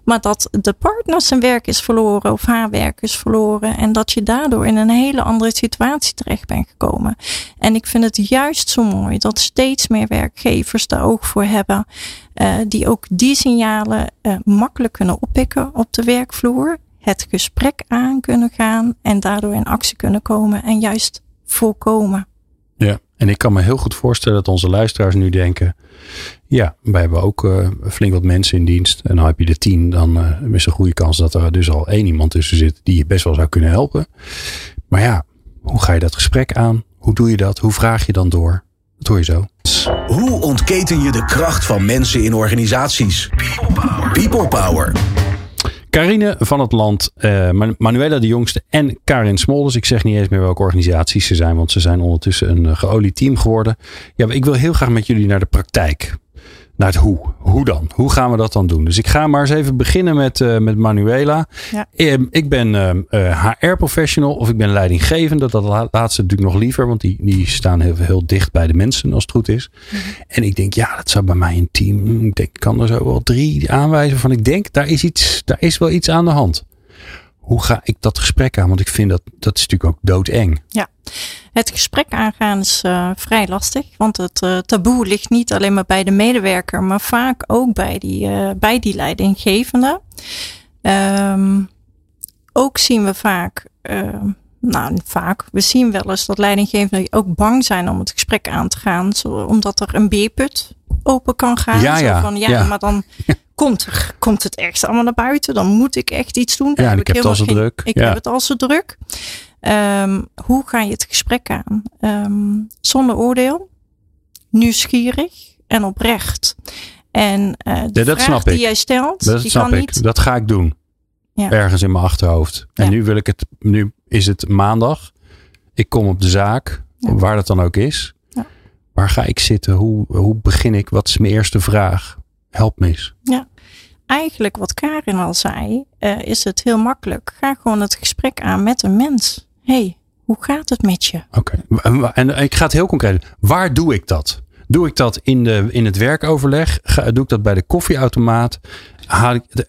maar dat de partner zijn werk is verloren of haar werk is verloren. En dat je daardoor in een hele andere situatie terecht bent gekomen. En ik vind het juist zo mooi dat steeds meer werkgevers daar oog voor hebben. Uh, die ook die signalen makkelijk kunnen oppikken op de werkvloer het gesprek aan kunnen gaan en daardoor in actie kunnen komen en juist voorkomen. Ja, en ik kan me heel goed voorstellen dat onze luisteraars nu denken: ja, wij hebben ook uh, flink wat mensen in dienst. En dan heb je de tien, dan uh, is er een goede kans dat er dus al één iemand tussen zit die je best wel zou kunnen helpen. Maar ja, hoe ga je dat gesprek aan? Hoe doe je dat? Hoe vraag je dan door? Dat hoor je zo. Hoe ontketen je de kracht van mensen in organisaties? People Power. People Power. Carine van het Land, uh, Manuela de Jongste en Karin Smolders. Ik zeg niet eens meer welke organisaties ze zijn, want ze zijn ondertussen een uh, geolied team geworden. Ja, ik wil heel graag met jullie naar de praktijk naar het hoe. Hoe dan? Hoe gaan we dat dan doen? Dus ik ga maar eens even beginnen met, uh, met Manuela. Ja. Uh, ik ben uh, eh, HR-professional of ik ben leidinggevende. Dat laatste natuurlijk nog liever, want die, die staan heel, heel dicht bij de mensen als het goed is. Mm -hmm. En ik denk, ja, dat zou bij mij een team. Ik denk, ik kan er zo wel drie aanwijzen van. Ik denk, daar is, iets, daar is wel iets aan de hand. Hoe ga ik dat gesprek aan? Want ik vind dat, dat is natuurlijk ook doodeng. Ja Het gesprek aangaan is uh, vrij lastig, want het uh, taboe ligt niet alleen maar bij de medewerker, maar vaak ook bij die, uh, bij die leidinggevende. Um, ook zien we vaak, nou vaak, we zien wel eens dat leidinggevenden ook bang zijn om het gesprek aan te gaan, zo, omdat er een beerput open kan gaan. Ja, ja, zo van, ja, ja. maar dan komt, er, komt het echt allemaal naar buiten. Dan moet ik echt iets doen. Ja, ik, ik heb het al zo druk. Ik heb het al zo druk. Um, hoe ga je het gesprek aan? Um, zonder oordeel, nieuwsgierig en oprecht. En uh, de ja, dat vraag die ik. jij stelt, Dat die snap kan ik. niet. Dat ga ik doen. Ja. Ergens in mijn achterhoofd. En nu wil ik het. Nu is het maandag. Ik kom op de zaak, waar dat dan ook is. Ja. Waar ga ik zitten? Hoe, hoe begin ik? Wat is mijn eerste vraag? Help me eens. Eigenlijk wat Karin al zei, uh, is het heel makkelijk. Ga gewoon het gesprek aan met een mens. hey, hoe gaat het met je? Oké. En, en ik ga het heel concreet. Waar doe ik dat? Doe ik dat in, de, in het werkoverleg? Ga, doe ik dat bij de koffieautomaat? Haal ik,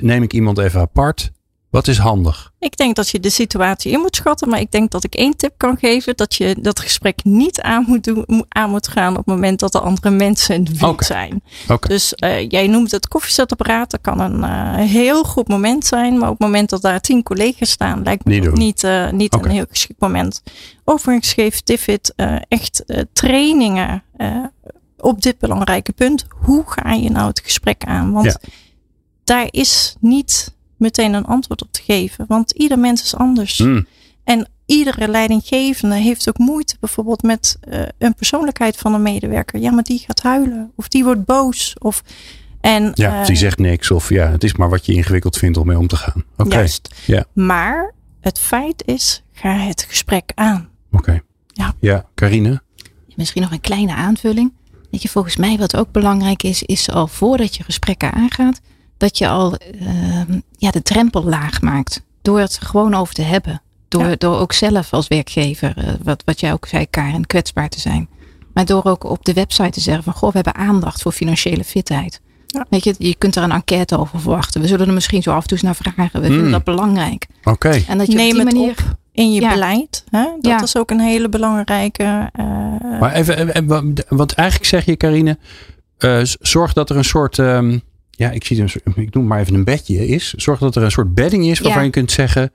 neem ik iemand even apart? Wat is handig? Ik denk dat je de situatie in moet schatten, maar ik denk dat ik één tip kan geven: dat je dat gesprek niet aan moet, doen, aan moet gaan op het moment dat er andere mensen in de buurt zijn. Oké. Dus eh, jij noemt het koffiezetapparaat. Dat kan een eh, heel goed moment zijn. Maar op het moment dat daar tien collega's staan, lijkt me Niet niet, eh, niet een heel geschikt moment. Overigens geeft eh, echt trainingen op dit belangrijke punt. Hoe ga je nou het gesprek aan? Want Ja. daar is niet meteen een antwoord op te geven. Want ieder mens is anders. Mm, En iedere leidinggevende heeft ook moeite bijvoorbeeld met eh, een persoonlijkheid van een medewerker. Ja, maar die gaat huilen. Of die wordt boos. Of, en, ja, eh, die zegt niks. Of ja, het is maar wat je ingewikkeld vindt om mee om te gaan. Oké. Juist. Ja. Maar het feit is, ga het gesprek aan. Oké. Ja. Ja, Carine? Misschien nog een kleine aanvulling. Weet je, volgens mij wat ook belangrijk is, is al voordat je gesprekken aangaat, dat je al ehm, ja, de drempel laag maakt. Door het gewoon over te hebben. Door, Ja. door ook zelf als werkgever, eh, wat, wat jij ook zei, Karen, kwetsbaar te zijn. Maar door ook op de website te zeggen van, goh, we hebben aandacht voor financiële fitheid. Ja. Weet je, je kunt er een enquête over verwachten. We zullen er misschien zo af en toe eens naar vragen. We vinden Mm. dat belangrijk. Oké. En dat je Neem op die het manier... op in je Ja. beleid. Hè? Dat Ja. is ook een hele belangrijke. eh, Maar even, even- even- want eigenlijk zeg je, Carine, eh, zorg dat er een soort, ehm, ja, ik zie een soort- ik noem maar even een bedje is. Zorg dat er een soort bedding is waarvan Ja. je kunt zeggen,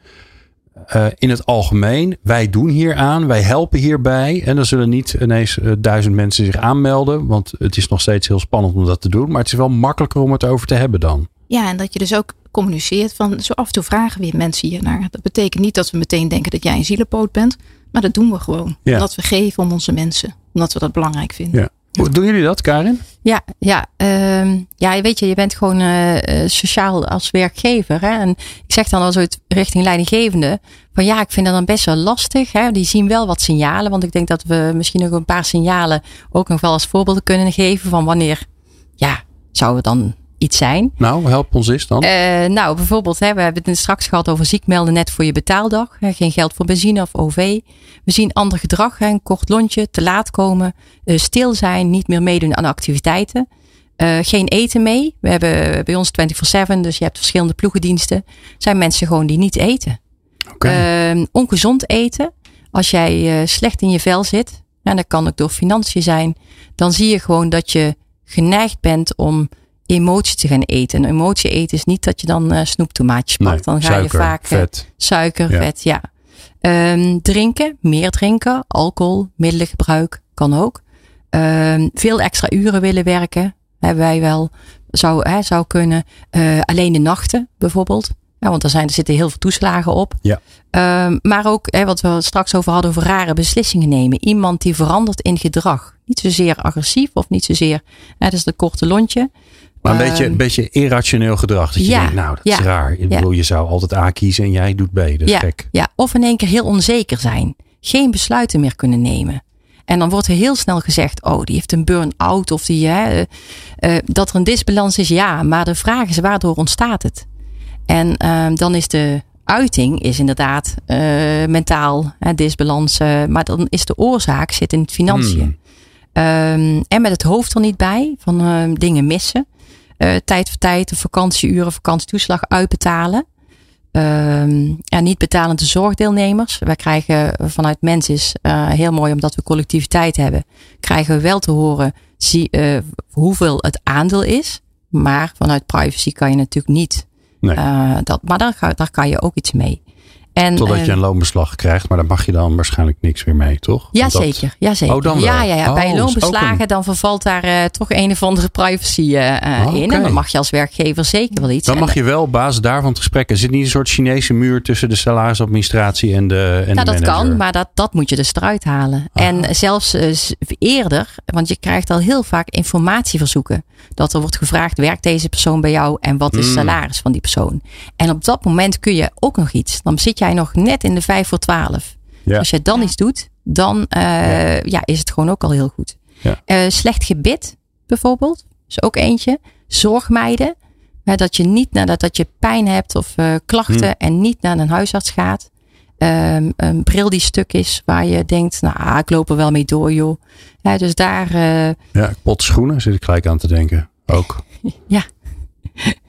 eh, in het algemeen, wij doen hier aan, wij helpen hierbij. En dan zullen niet ineens eh, duizend mensen zich aanmelden, want het is nog steeds heel spannend om dat te doen. Maar het is wel makkelijker om het over te hebben dan. Ja, en dat je dus ook communiceert van zo af en toe vragen weer mensen hiernaar. Dat betekent niet dat we meteen denken dat jij een zielepoot bent, maar dat doen we gewoon. Ja. Omdat we geven om onze mensen, omdat we dat belangrijk vinden. Ja. Hoe doen jullie dat, Karin? Ja, ja, ehm, ja, weet je, je bent gewoon eh, eh, sociaal als werkgever. Hè? En ik zeg dan al zo richting leidinggevende. Van ja, ik vind dat dan best wel lastig. Hè? Die zien wel wat signalen. Want ik denk dat we misschien nog een paar signalen ook nog wel als voorbeelden kunnen geven. Van wanneer, ja, zou het dan iets zijn? Nou, help ons eens dan. Eh, nou, bijvoorbeeld, hè, we hebben het straks gehad over ziek melden net voor je betaaldag. Hè, geen geld voor benzine of OV. We zien ander gedrag, hè, een kort lontje, te laat komen, eh, stil zijn, niet meer meedoen aan activiteiten. Eh, geen eten mee. We hebben bij ons 24-7, dus je hebt verschillende ploegendiensten. Zijn mensen gewoon die niet eten. Oké. Eh, ongezond eten. Als jij slecht in je vel zit, en dat kan ook door financiën zijn, dan zie je gewoon dat je geneigd bent om emotie te gaan eten. En emotie eten is niet dat je dan eh snoeptomaatjes pakt. Nee, dan ga suiker, je vaak vet. suiker, Ja. vet, ja. Ehm, drinken, meer drinken, alcohol, middelengebruik kan ook. Ehm, veel extra uren willen werken, hebben wij wel, zou, hè, zou kunnen. Eh, alleen de nachten bijvoorbeeld. Ja, want er, zijn, er zitten heel veel toeslagen op. Ja. Ehm, maar ook hè, wat we straks over hadden, over rare beslissingen nemen. Iemand die verandert in gedrag. Niet zozeer agressief of niet zozeer, hè, dat is de korte lontje. Maar een Ehm, beetje, een beetje irrationeel gedrag. Dat je ja, denkt, nou, dat ja, is raar. Ik bedoel, je zou altijd A kiezen en jij doet B. Dat is ja, gek. Ja, of in één keer heel onzeker zijn. Geen besluiten meer kunnen nemen. En dan wordt er heel snel gezegd, oh, die heeft een burn-out of die, hè, eh, eh, dat er een disbalans is, ja. Maar de vraag is, waardoor ontstaat het? En ehm, dan is de uiting is inderdaad eh, mentaal, hè, disbalans. maar dan is de oorzaak zit in het financiën. Hmm. Ehm, en met het hoofd er niet bij, van ehm, dingen missen. Eh, tijd voor tijd, de vakantieuren, vakantietoeslag uitbetalen. ja, niet betalende zorgdeelnemers. Wij krijgen vanuit Mensis, uh, heel mooi omdat we collectiviteit hebben, krijgen we wel te horen zie, uh, hoeveel het aandeel is. Maar vanuit privacy kan je natuurlijk niet. Nee. Uh, dat, maar daar, daar kan je ook iets mee. En, Totdat je eh, een loonbeslag krijgt, maar daar mag je dan waarschijnlijk niks meer mee, toch? Ja, dat- zeker. Ja, zeker. Oh, dan wel. Ja, ja, ja. Bij Oh, loonbeslagen een- dan vervalt daar eh, toch een of andere privacy eh, Oh, in. En dan mag je als werkgever zeker wel iets. Dan mag je wel op basis daarvan het gesprek. Er zit niet een soort Chinese muur tussen de salarisadministratie en de en Nou, de dat kan, maar dat, dat moet je dus eruit halen. En zelfs eerder, want je krijgt al heel vaak informatieverzoeken. Dat er wordt gevraagd, werkt deze persoon bij jou en wat is het Mm. salaris van die persoon? En op dat moment kun je ook nog iets. Dan zit jij nog net in de vijf voor twaalf. Ja. Als je dan iets doet, dan eh, ja. is het gewoon ook al heel goed. Ja. Eh, slecht gebit bijvoorbeeld, is ook eentje. Zorgmeiden, hè, dat je niet nadat dat je pijn hebt of eh, klachten Hmm. en niet naar een huisarts gaat. Ehm, een bril die stuk is waar je denkt, nou ah, ik loop er wel mee door joh. Ja, dus daar, eh, Ja, pot schoenen zit ik gelijk aan te denken. Ook. *laughs* Ja.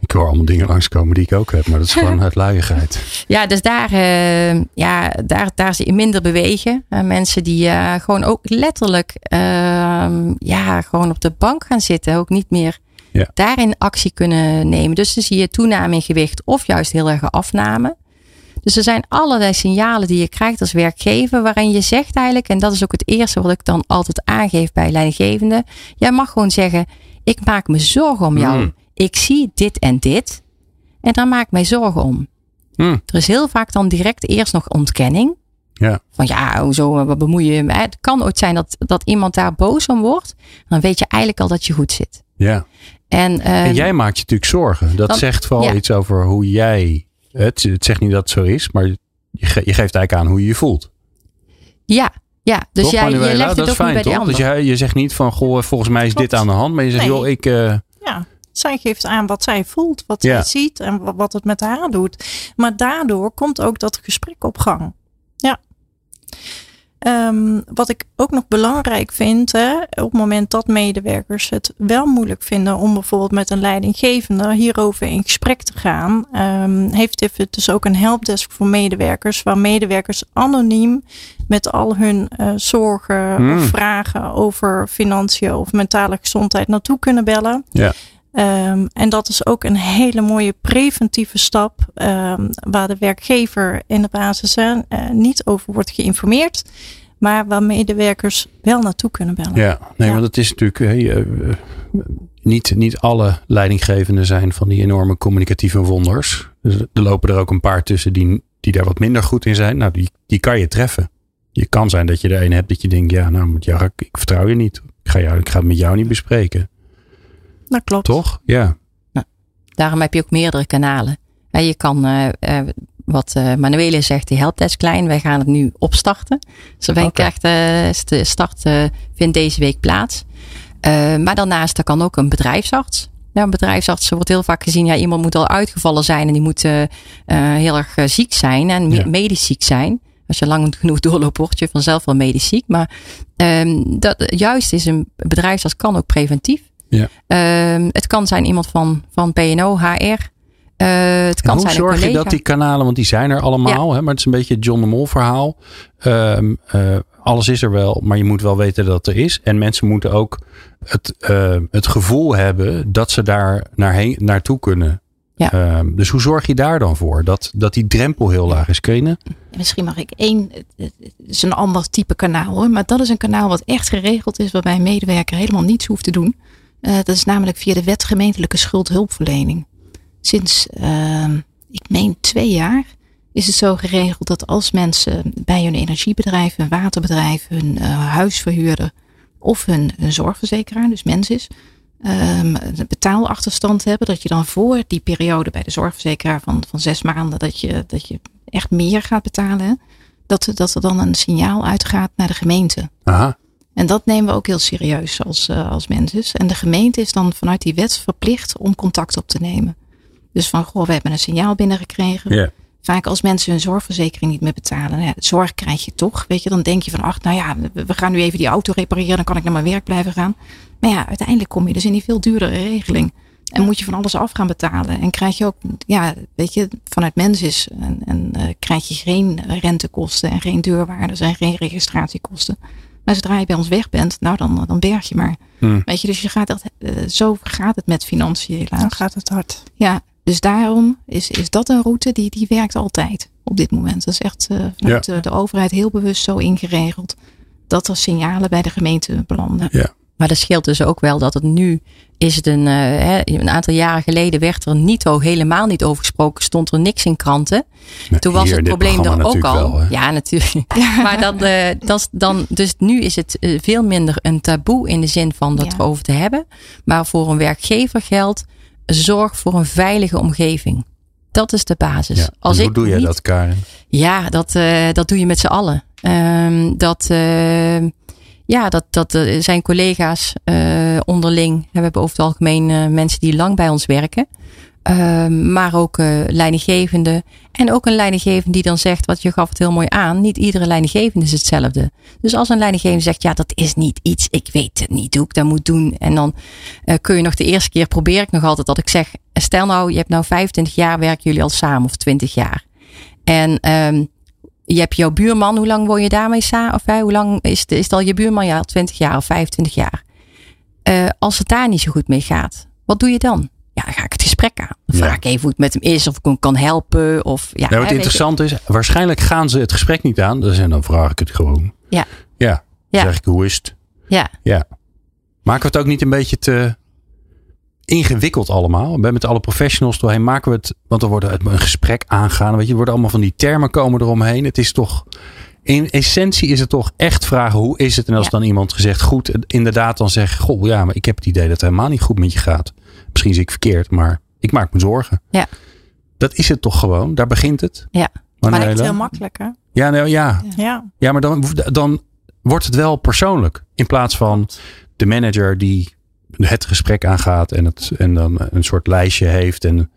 Ik hoor allemaal dingen langskomen die ik ook heb, maar dat is gewoon *laughs* uit luiigheid. ja, dus daar, eh, ja, daar, daar zie je minder bewegen. Eh, mensen die eh, gewoon ook letterlijk ehm, ja, gewoon op de bank gaan zitten. Ook niet meer Ja. daarin actie kunnen nemen. Dus dan zie je toename in gewicht of juist heel erg afname. Dus er zijn allerlei signalen die je krijgt als werkgever. Waarin je zegt eigenlijk, en dat is ook het eerste wat ik dan altijd aangeef bij leidinggevende. Jij mag gewoon zeggen, ik maak me zorgen om jou. Mm. Ik zie dit en dit. En daar maak ik mij zorgen om. Hm, Er is heel vaak dan direct eerst nog ontkenning. Ja. Van ja, hoezo, eh, wat bemoei je je mee? Het kan ooit zijn dat, dat iemand daar boos om wordt. Dan weet je eigenlijk al dat je goed zit. ja. En, eh, En jij maakt je natuurlijk zorgen. Dat dan- zegt vooral ja. iets over hoe jij. Het, het zegt niet dat het zo is, maar je, ge- je geeft eigenlijk aan hoe je je voelt. Ja, ja. dus toch, jij, je legt het dat ook is fijn, niet bij de toch? Dus ander. je, je zegt niet van, goh, volgens mij is Klopt. dit aan de hand. Maar je zegt, Nee. joh, ik. eh, Ja, zij geeft aan wat zij voelt, wat Ja. zij ziet en wa- wat het met haar doet. Maar daardoor komt ook dat gesprek op gang. Ja. Ehm, wat ik ook nog belangrijk vind, hè, op het moment dat medewerkers het wel moeilijk vinden om bijvoorbeeld met een leidinggevende hierover in gesprek te gaan, ehm, heeft Tiffet dus ook een helpdesk voor medewerkers, waar medewerkers anoniem met al hun eh, zorgen Hmm. of vragen over financiën of mentale gezondheid naartoe kunnen bellen. Ja. Ehm, en dat is ook een hele mooie preventieve stap, ehm, waar de werkgever in de basis eh, niet over wordt geïnformeerd, maar waar medewerkers wel naartoe kunnen bellen. Ja, nee, Ja. want het is natuurlijk. eh, niet, niet alle leidinggevenden zijn van die enorme communicatieve wonders. Dus er lopen er ook een paar tussen die, die daar wat minder goed in zijn. Nou, die, die kan je treffen. Je kan zijn dat je er een hebt dat je denkt, ja, nou, met jou, ga ik, ik vertrouw je niet. Ik ga, jou, ik ga het met jou niet bespreken. Dat klopt. Toch? Ja. Daarom heb je ook meerdere kanalen. Je kan, eh, eh, wat eh Manuele zegt, die helpdesk klein. Wij gaan het nu opstarten. Dus Oké. krijgt, de start vindt deze week plaats. Maar daarnaast er kan ook een bedrijfsarts. Een bedrijfsarts wordt heel vaak gezien, ja, iemand moet al uitgevallen zijn en die moet heel erg ziek zijn en Ja. medisch ziek zijn. Als je lang *laughs* genoeg doorloopt, word je vanzelf wel medisch ziek. Maar ehm, dat, juist is een bedrijfsarts kan ook preventief. Ja. Ehm, het kan zijn iemand van, van PNO, HR. Eh, het kan En hoe zijn zorg je dat die kanalen, want die zijn er allemaal, hè, maar het is een beetje het John de Mol verhaal. Ehm, eh, alles is er wel, maar je moet wel weten dat het er is. En mensen moeten ook het, eh, het gevoel hebben dat ze daar naarheen, naartoe kunnen. Ja. Ehm, dus hoe zorg je daar dan voor? Dat, dat die drempel heel laag is. Kun je? En Misschien mag ik één, het is een ander type kanaal hoor, maar dat is een kanaal wat echt geregeld is, waarbij een medewerker helemaal niets hoeft te doen. Eh, dat is namelijk via de wet gemeentelijke schuldhulpverlening. Sinds, ehm, ik meen twee jaar, is het zo geregeld dat als mensen bij hun energiebedrijf, hun waterbedrijf, hun eh, huisverhuurder of hun, zorgverzekeraar, dus mens is, ehm, een betaalachterstand hebben, dat je dan voor die periode bij de zorgverzekeraar van, van zes maanden, dat je, dat je echt meer gaat betalen, dat, dat er dan een signaal uitgaat naar de gemeente. Aha. En dat nemen we ook heel serieus als, eh, als mensen. En de gemeente is dan vanuit die wet verplicht om contact op te nemen. Dus van, goh, we hebben een signaal binnengekregen. Ja. Vaak als mensen hun zorgverzekering niet meer betalen. Ja, zorg krijg je toch. Weet je, dan denk je van, ach, nou ja, we we gaan nu even die auto repareren. Dan kan ik naar mijn werk blijven gaan. Maar ja, uiteindelijk kom je dus in die veel duurdere regeling. En moet je van alles af gaan betalen. En krijg je ook, ja, weet je, vanuit mens is. En, en uh, krijg je geen rentekosten en geen deurwaardes en geen registratiekosten. Maar zodra je bij ons weg bent, nou dan, dan berg je maar. Hmm. Weet je, dus je gaat echt, uh, zo gaat het met financiën helaas. Dan gaat het hard. Ja, dus daarom is, is dat een route die, die werkt altijd op dit moment. Dat is echt uh, vanuit ja. de, de, overheid heel bewust zo ingeregeld. Dat er signalen bij de gemeente belanden. Ja. Maar dat scheelt dus ook wel dat het nu is het een, uh, een aantal jaren geleden werd er niet zo helemaal niet over gesproken. Stond er niks in kranten. Toen was het probleem er ook al. Wel, ja, natuurlijk. Ja. *laughs* *laughs* maar dan, uh, dat, dan, dus nu is het uh, veel minder een taboe in de zin van dat ja. erover te hebben. Maar voor een werkgever geldt, zorg voor een veilige omgeving. Dat is de basis. Ja. Als hoe ik doe jij niet, dat, Karin? Ja, dat, dat doe je met z'n allen. Um, dat ja, dat, dat uh, zijn collega's uh, onderling. We hebben over het algemeen uh, mensen die lang bij ons werken. maar ook leidinggevende. En ook een leidinggevende die dan zegt, wat je gaf het heel mooi aan. Niet iedere leidinggevende is hetzelfde. Dus als een leidinggevende zegt, ja, dat is niet iets. Ik weet het niet hoe ik dat moet doen. En dan kun je nog de eerste keer probeer ik nog altijd dat ik zeg. Stel nou, je hebt nou 25 jaar, werken jullie al samen of 20 jaar. En um, je hebt jouw buurman, hoe lang woon je daarmee samen? Of hè, hoe lang is, de, is het al je buurman? Ja, 20 jaar of 25 jaar. Uh, als het daar niet zo goed mee gaat, wat doe je dan? Ja, dan ga ik het gesprek aan. Dan vraag ik even hoe het met hem is, of ik hem kan helpen. Of, ja, nou, wat hè, interessant is, waarschijnlijk gaan ze het gesprek niet aan. Dus en dan vraag ik het gewoon. Ja. Ja. Ja. zeg ik, hoe is het? Ja. Ja. Maken we het ook niet een beetje te ingewikkeld allemaal? Bij met alle professionals doorheen maken we het, want er wordt een gesprek aangaan. Weet je, er worden allemaal van die termen komen eromheen. Het is toch, in essentie is het toch echt vragen hoe is het? En als Ja. dan iemand gezegd goed, inderdaad dan zeg goh ja, maar ik heb het idee dat het helemaal niet goed met je gaat. Misschien zie ik verkeerd, maar ik maak me zorgen. Ja. Dat is het toch gewoon. Daar begint het. Ja. Maar het is heel makkelijk, hè? Ja, nou, ja. Ja. Ja, maar dan, dan wordt het wel persoonlijk. In plaats van de manager die het gesprek aangaat en, het, en dan een soort lijstje heeft. En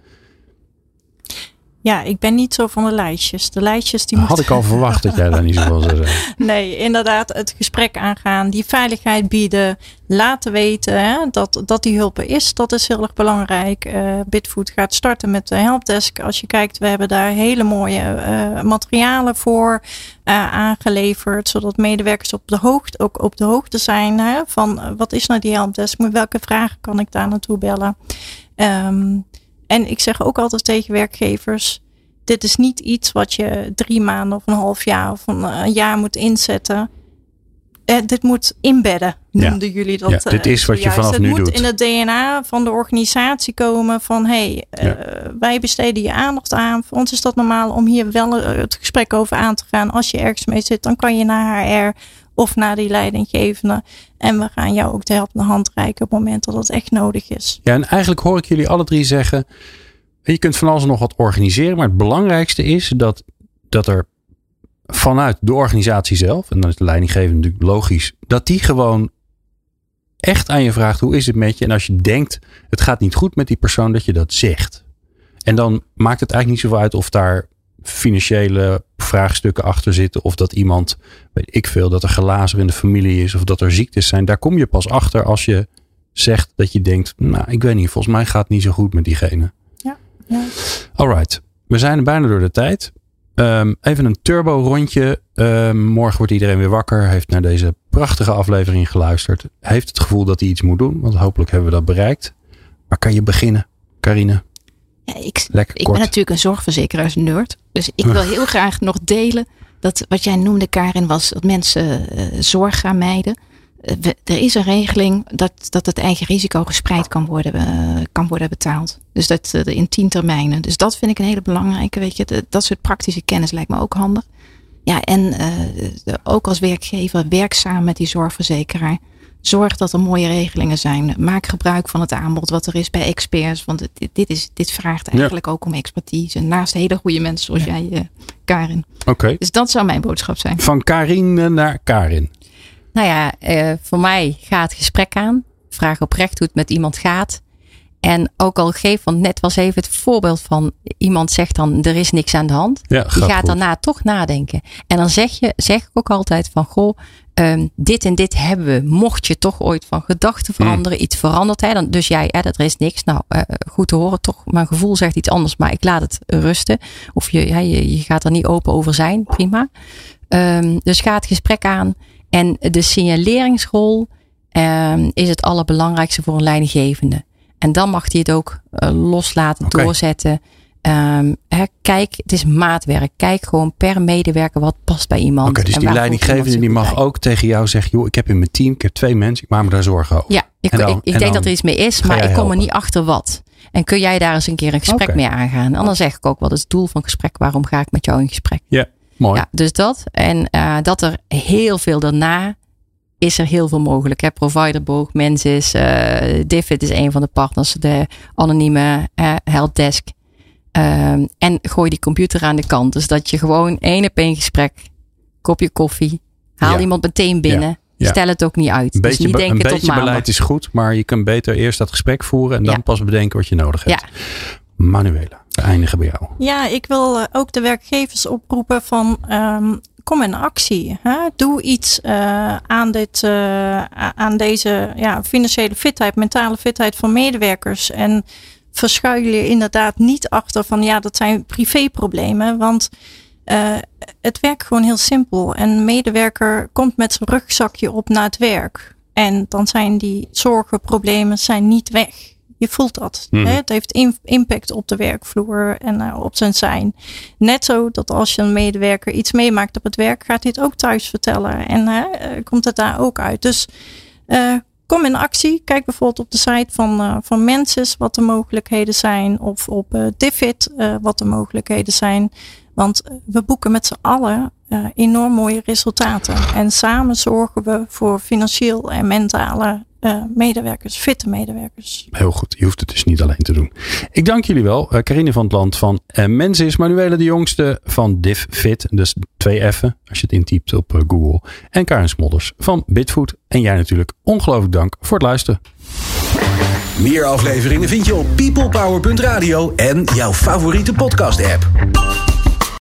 Ja, ik ben niet zo van de lijstjes. De lijstjes die had ik al *laughs* verwacht dat jij daar niet zoveel zou zeggen. Nee, inderdaad, het gesprek aangaan, die veiligheid bieden, laten weten hè, dat, dat die hulp er is. Dat is heel erg belangrijk. Eh Bitfood gaat starten met de helpdesk. Als je kijkt, we hebben daar hele mooie eh, materialen voor eh, aangeleverd, zodat medewerkers op de hoogte, ook op de hoogte zijn hè, van wat is nou die helpdesk, met welke vragen kan ik daar naartoe bellen. Ehm, en ik zeg ook altijd tegen werkgevers, dit is niet iets wat je drie maanden of een half jaar of een, eh, jaar moet inzetten. Eh, dit moet inbedden, Ja. noemden jullie dat. Ja, eh, dit is wat je vanaf het nu moet doet. in het DNA van de organisatie komen van hey, eh, wij besteden je aandacht aan. Voor ons is dat normaal om hier wel eh, het gesprek over aan te gaan. Als je ergens mee zit, dan kan je naar HR of naar die leidinggevende. En we gaan jou ook de helpende hand reiken op het moment dat het echt nodig is. Ja, en eigenlijk hoor ik jullie alle drie zeggen. Je kunt van alles nog wat organiseren. Maar het belangrijkste is dat, dat er vanuit de organisatie zelf. En dan is de leidinggevende natuurlijk logisch. Dat die gewoon echt aan je vraagt. Hoe is het met je? En als je denkt het gaat niet goed met die persoon. Dat je dat zegt. En dan maakt het eigenlijk niet zoveel uit of daar financiële vraagstukken achter zitten. Of dat iemand, weet ik veel, dat er glazer in de familie is. Of dat er ziektes zijn. Daar kom je pas achter als je zegt dat je denkt, nou, ik weet niet, volgens mij gaat het niet zo goed met diegene. Ja. Alright, we zijn bijna door de tijd. Ehm, even een turbo rondje. Ehm, morgen wordt iedereen weer wakker. Heeft naar deze prachtige aflevering geluisterd. Heeft het gevoel dat hij iets moet doen. Want hopelijk hebben we dat bereikt. Maar kan je beginnen, Carine? Ja, ik, Lekker ik kort. ben natuurlijk een zorgverzekeraars-nerd. Dus ik wil heel graag nog delen dat wat jij noemde, Karin, was dat mensen eh, zorg gaan mijden. Eh, we- er is een regeling dat, dat het eigen risico gespreid kan worden, eh, kan worden betaald. Dus dat in tien termijnen. Dus dat vind ik een hele belangrijke. Weet je, De- dat soort praktische kennis lijkt me ook handig. Ja, en de- ook als werkgever werk samen met die zorgverzekeraar. Zorg dat er mooie regelingen zijn. Maak gebruik van het aanbod wat er is bij experts. Want dit, dit, is, dit vraagt eigenlijk ook om expertise. Naast hele goede mensen zoals jij, eh, Karin. Oké. Dus dat zou mijn boodschap zijn. Van Karine naar Karin. Nou ja, eh, voor mij gaat het gesprek aan. Vraag oprecht hoe het met iemand gaat. En ook al geef, want net was even het voorbeeld van iemand zegt dan er is niks aan de hand. Ja, Die gaat gaat goed. daarna toch nadenken. En dan zeg je, zeg ik ook altijd van goh, ehm, dit en dit hebben we. Mocht je toch ooit van gedachten Hmm. veranderen, iets verandert. Hè, dan, dus jij, hè, dat er is niks. Nou, eh, goed te horen. Toch, mijn gevoel zegt iets anders, maar ik laat het rusten. Of je, hè, je, je gaat er niet open over zijn. Prima. Ehm, dus ga het gesprek aan. En de signaleringsrol ehm, is het allerbelangrijkste voor een leidinggevende. En dan mag hij het ook eh, loslaten, doorzetten. Ehm, kijk, het is maatwerk. Kijk gewoon per medewerker wat past bij iemand. Oké, dus die leidinggevende die mag ook tegen jou zeggen, joh, ik heb in mijn team, ik heb twee mensen, ik maak me daar zorgen over. Ja, ik, dan- ik, ik en denk dan dat er iets mee is, maar ik kom helpen. er niet achter wat. En kun jij daar eens een keer een gesprek mee aangaan? Dan zeg ik ook, wat is het doel van het gesprek? Waarom ga ik met jou in gesprek? Mooi. Ja, dus dat. En eh, dat er heel veel daarna is er heel veel mogelijk. Hè. Providerboog, Mensis, eh Diffit is een van de partners. De anonieme eh, helpdesk. Ehm, en gooi die computer aan de kant. Dus dat je gewoon één op één gesprek, kopje koffie, haal Ja. iemand meteen binnen. Ja. Stel het ook niet uit. Een dus beetje, niet een denken tot beetje maandag. beleid is goed, maar je kunt beter eerst dat gesprek voeren en dan Ja. pas bedenken wat je nodig hebt. Ja. Manuela, we eindigen bij jou. Ja, ik wil eh, ook de werkgevers oproepen van ehm, kom in actie. Hè? Doe iets eh, aan, dit, eh, aan deze ja, financiële fitheid, mentale fitheid van medewerkers. En verschuil je inderdaad niet achter van ja, dat zijn privéproblemen. Want eh, het werkt gewoon heel simpel. Een medewerker komt met zijn rugzakje op naar het werk. En dan zijn die zorgen, problemen zijn niet weg. Je voelt dat. Mhm. Hè? Het heeft impact op de werkvloer en eh, op zijn zijn. Net zo dat als je een medewerker iets meemaakt op het werk, gaat hij het ook thuis vertellen. En eh, komt het daar ook uit. Dus kom in actie. Kijk bijvoorbeeld op de site van, eh van Mensis wat de mogelijkheden zijn. Of op eh, wat de mogelijkheden zijn. Want we boeken met z'n allen enorm mooie resultaten. En samen zorgen we voor financieel en mentale eh, medewerkers, fitte medewerkers. Heel goed, je hoeft het dus niet alleen te doen. Ik dank jullie wel. Eh Carine van het Land van uh, Mensis, Manuela de Jongste van DivFit, dus twee F'en als je het intypt op eh, Google. En Karin Smolders van Bitfood. En jij natuurlijk ongelooflijk dank voor het luisteren. Meer afleveringen vind je op peoplepower.radio en jouw favoriete podcast app.